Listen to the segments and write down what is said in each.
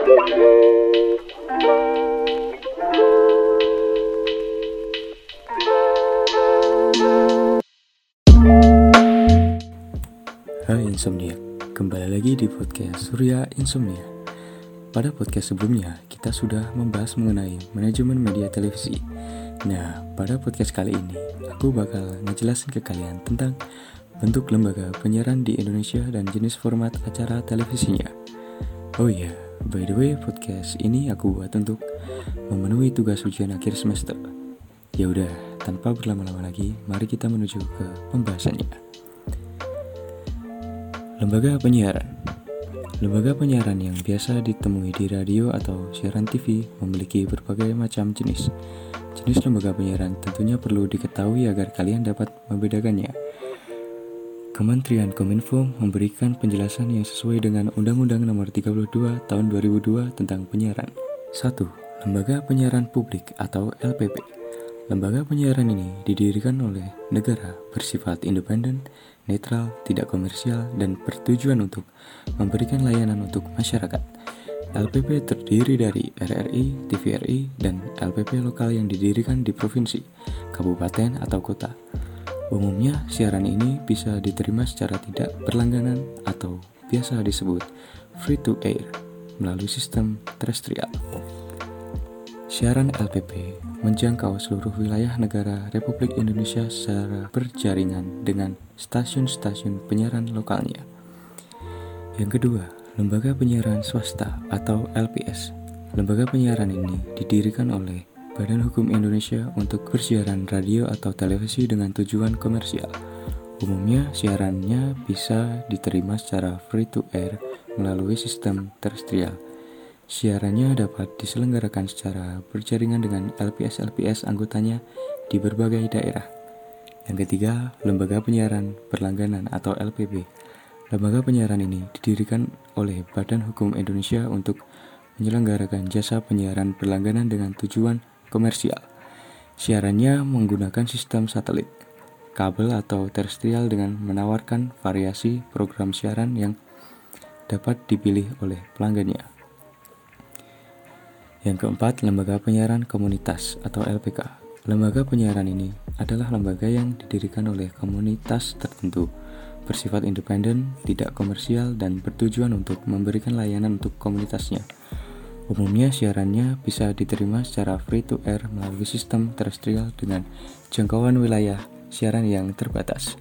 Hai Insomnia, kembali lagi di podcast Surya Insomnia. Pada podcast sebelumnya, kita sudah membahas mengenai manajemen media televisi. Nah, pada podcast kali ini, aku bakal ngejelasin ke kalian tentang bentuk lembaga penyiaran di Indonesia dan jenis format acara televisinya. Oh iya, by the way, podcast ini aku buat untuk memenuhi tugas ujian akhir semester. Ya udah, tanpa berlama-lama lagi, mari kita menuju ke pembahasannya. Lembaga penyiaran Lembaga penyiaran yang biasa ditemui di radio atau siaran TV memiliki berbagai macam jenis. Jenis lembaga penyiaran tentunya perlu diketahui agar kalian dapat membedakannya. Kementerian Kominfo memberikan penjelasan yang sesuai dengan Undang-Undang Nomor 32 Tahun 2002 tentang penyiaran. 1. Lembaga Penyiaran Publik atau LPP. Lembaga penyiaran ini didirikan oleh negara bersifat independen netral, tidak komersial, dan bertujuan untuk memberikan layanan untuk masyarakat. LPP terdiri dari RRI, TVRI, dan LPP lokal yang didirikan di provinsi, kabupaten, atau kota. Umumnya, siaran ini bisa diterima secara tidak berlangganan atau biasa disebut free to air melalui sistem terestrial. Siaran LPP menjangkau seluruh wilayah negara Republik Indonesia secara berjaringan dengan stasiun-stasiun penyiaran lokalnya. Yang kedua, lembaga penyiaran swasta atau LPS. Lembaga penyiaran ini didirikan oleh Badan Hukum Indonesia untuk bersiaran radio atau televisi dengan tujuan komersial. Umumnya, siarannya bisa diterima secara free to air melalui sistem terestrial Siarannya dapat diselenggarakan secara berjaringan dengan LPS-LPS anggotanya di berbagai daerah. Yang ketiga, lembaga penyiaran berlangganan atau LPB. Lembaga penyiaran ini didirikan oleh Badan Hukum Indonesia untuk menyelenggarakan jasa penyiaran berlangganan dengan tujuan komersial. Siarannya menggunakan sistem satelit, kabel atau terestrial dengan menawarkan variasi program siaran yang dapat dipilih oleh pelanggannya. Yang keempat, lembaga penyiaran komunitas atau LPK. Lembaga penyiaran ini adalah lembaga yang didirikan oleh komunitas tertentu, bersifat independen, tidak komersial, dan bertujuan untuk memberikan layanan untuk komunitasnya. Umumnya siarannya bisa diterima secara free to air melalui sistem terestrial dengan jangkauan wilayah siaran yang terbatas.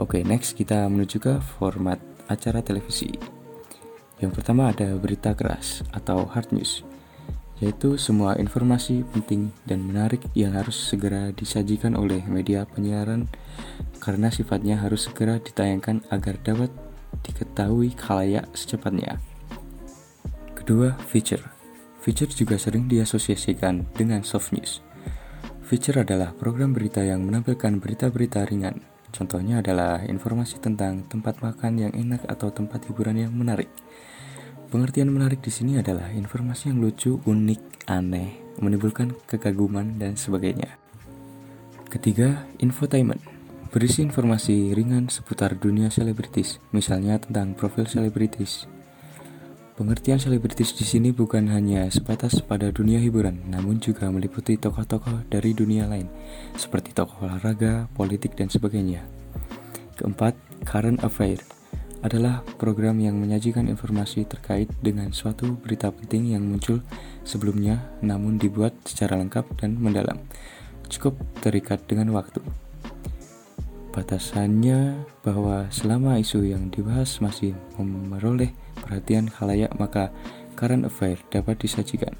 Oke, next kita menuju ke format acara televisi. Yang pertama ada berita keras atau hard news yaitu semua informasi penting dan menarik yang harus segera disajikan oleh media penyiaran karena sifatnya harus segera ditayangkan agar dapat diketahui khalayak secepatnya. Kedua, feature. Feature juga sering diasosiasikan dengan soft news. Feature adalah program berita yang menampilkan berita-berita ringan. Contohnya adalah informasi tentang tempat makan yang enak atau tempat hiburan yang menarik. Pengertian menarik di sini adalah informasi yang lucu, unik, aneh, menimbulkan kekaguman, dan sebagainya. Ketiga, infotainment. Berisi informasi ringan seputar dunia selebritis, misalnya tentang profil selebritis. Pengertian selebritis di sini bukan hanya sebatas pada dunia hiburan, namun juga meliputi tokoh-tokoh dari dunia lain, seperti tokoh olahraga, politik, dan sebagainya. Keempat, current affair adalah program yang menyajikan informasi terkait dengan suatu berita penting yang muncul sebelumnya namun dibuat secara lengkap dan mendalam. Cukup terikat dengan waktu. Batasannya bahwa selama isu yang dibahas masih memperoleh perhatian khalayak maka current affair dapat disajikan.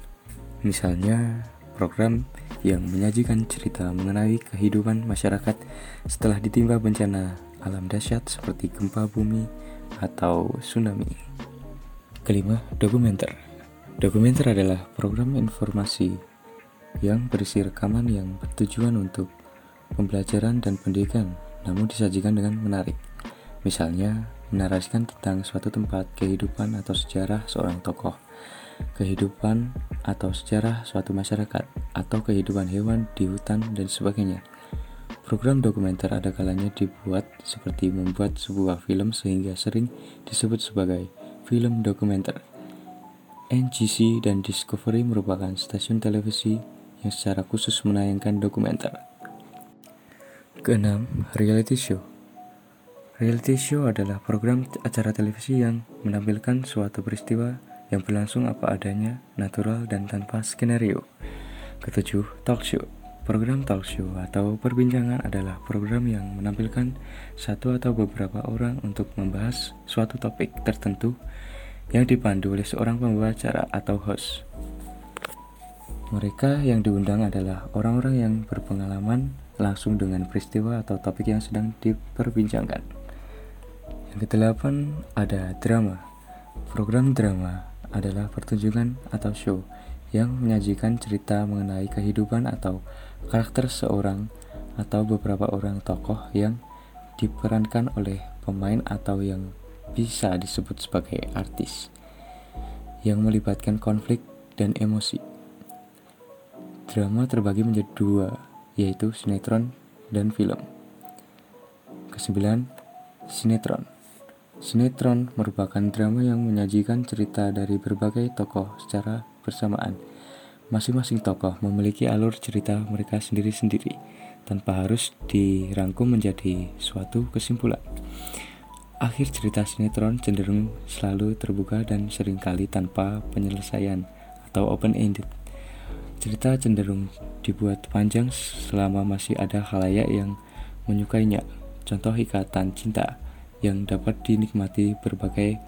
Misalnya, program yang menyajikan cerita mengenai kehidupan masyarakat setelah ditimpa bencana alam dahsyat seperti gempa bumi, atau tsunami. Kelima, dokumenter. Dokumenter adalah program informasi yang berisi rekaman yang bertujuan untuk pembelajaran dan pendidikan, namun disajikan dengan menarik. Misalnya, menarasikan tentang suatu tempat, kehidupan atau sejarah seorang tokoh, kehidupan atau sejarah suatu masyarakat, atau kehidupan hewan di hutan dan sebagainya. Program dokumenter ada kalanya dibuat seperti membuat sebuah film sehingga sering disebut sebagai film dokumenter. NGC dan Discovery merupakan stasiun televisi yang secara khusus menayangkan dokumenter. Keenam, reality show. Reality show adalah program acara televisi yang menampilkan suatu peristiwa yang berlangsung apa adanya, natural, dan tanpa skenario. Ketujuh, talk show. Program talk show atau perbincangan adalah program yang menampilkan satu atau beberapa orang untuk membahas suatu topik tertentu yang dipandu oleh seorang pembawa acara atau host. Mereka yang diundang adalah orang-orang yang berpengalaman langsung dengan peristiwa atau topik yang sedang diperbincangkan. Yang kedelapan ada drama. Program drama adalah pertunjukan atau show yang menyajikan cerita mengenai kehidupan atau karakter seorang atau beberapa orang tokoh yang diperankan oleh pemain atau yang bisa disebut sebagai artis yang melibatkan konflik dan emosi. Drama terbagi menjadi dua, yaitu sinetron dan film. Kesembilan, sinetron. Sinetron merupakan drama yang menyajikan cerita dari berbagai tokoh secara bersamaan. Masing-masing tokoh memiliki alur cerita mereka sendiri-sendiri, tanpa harus dirangkum menjadi suatu kesimpulan. Akhir cerita sinetron cenderung selalu terbuka dan sering kali tanpa penyelesaian atau open-ended. Cerita cenderung dibuat panjang selama masih ada halayak yang menyukainya. Contoh ikatan cinta yang dapat dinikmati berbagai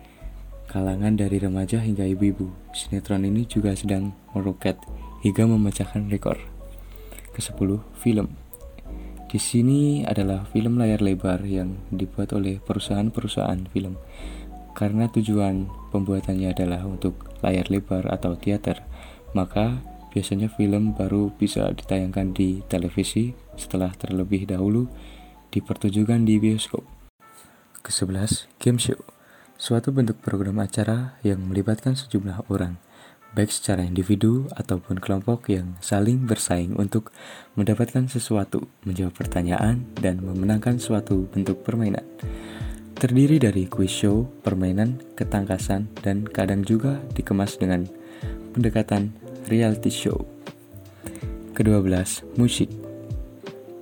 kalangan dari remaja hingga ibu-ibu. Sinetron ini juga sedang meroket hingga memecahkan rekor. Ke-10, film. Di sini adalah film layar lebar yang dibuat oleh perusahaan-perusahaan film karena tujuan pembuatannya adalah untuk layar lebar atau teater. Maka biasanya film baru bisa ditayangkan di televisi setelah terlebih dahulu dipertunjukkan di bioskop. Ke-11, game show. Suatu bentuk program acara yang melibatkan sejumlah orang baik secara individu ataupun kelompok yang saling bersaing untuk mendapatkan sesuatu, menjawab pertanyaan, dan memenangkan suatu bentuk permainan. Terdiri dari quiz show, permainan, ketangkasan, dan kadang juga dikemas dengan pendekatan reality show. Kedua belas, musik.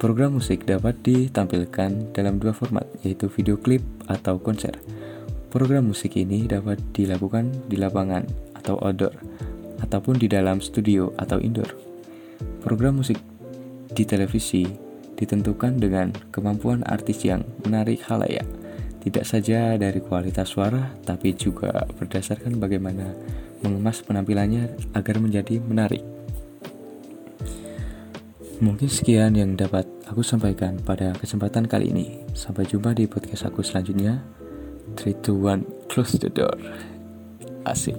Program musik dapat ditampilkan dalam dua format, yaitu video klip atau konser. Program musik ini dapat dilakukan di lapangan atau outdoor, ataupun di dalam studio atau indoor. Program musik di televisi ditentukan dengan kemampuan artis yang menarik halayak, tidak saja dari kualitas suara, tapi juga berdasarkan bagaimana mengemas penampilannya agar menjadi menarik. Mungkin sekian yang dapat aku sampaikan pada kesempatan kali ini. Sampai jumpa di podcast aku selanjutnya. 3, 2, 1, close the door. Asik.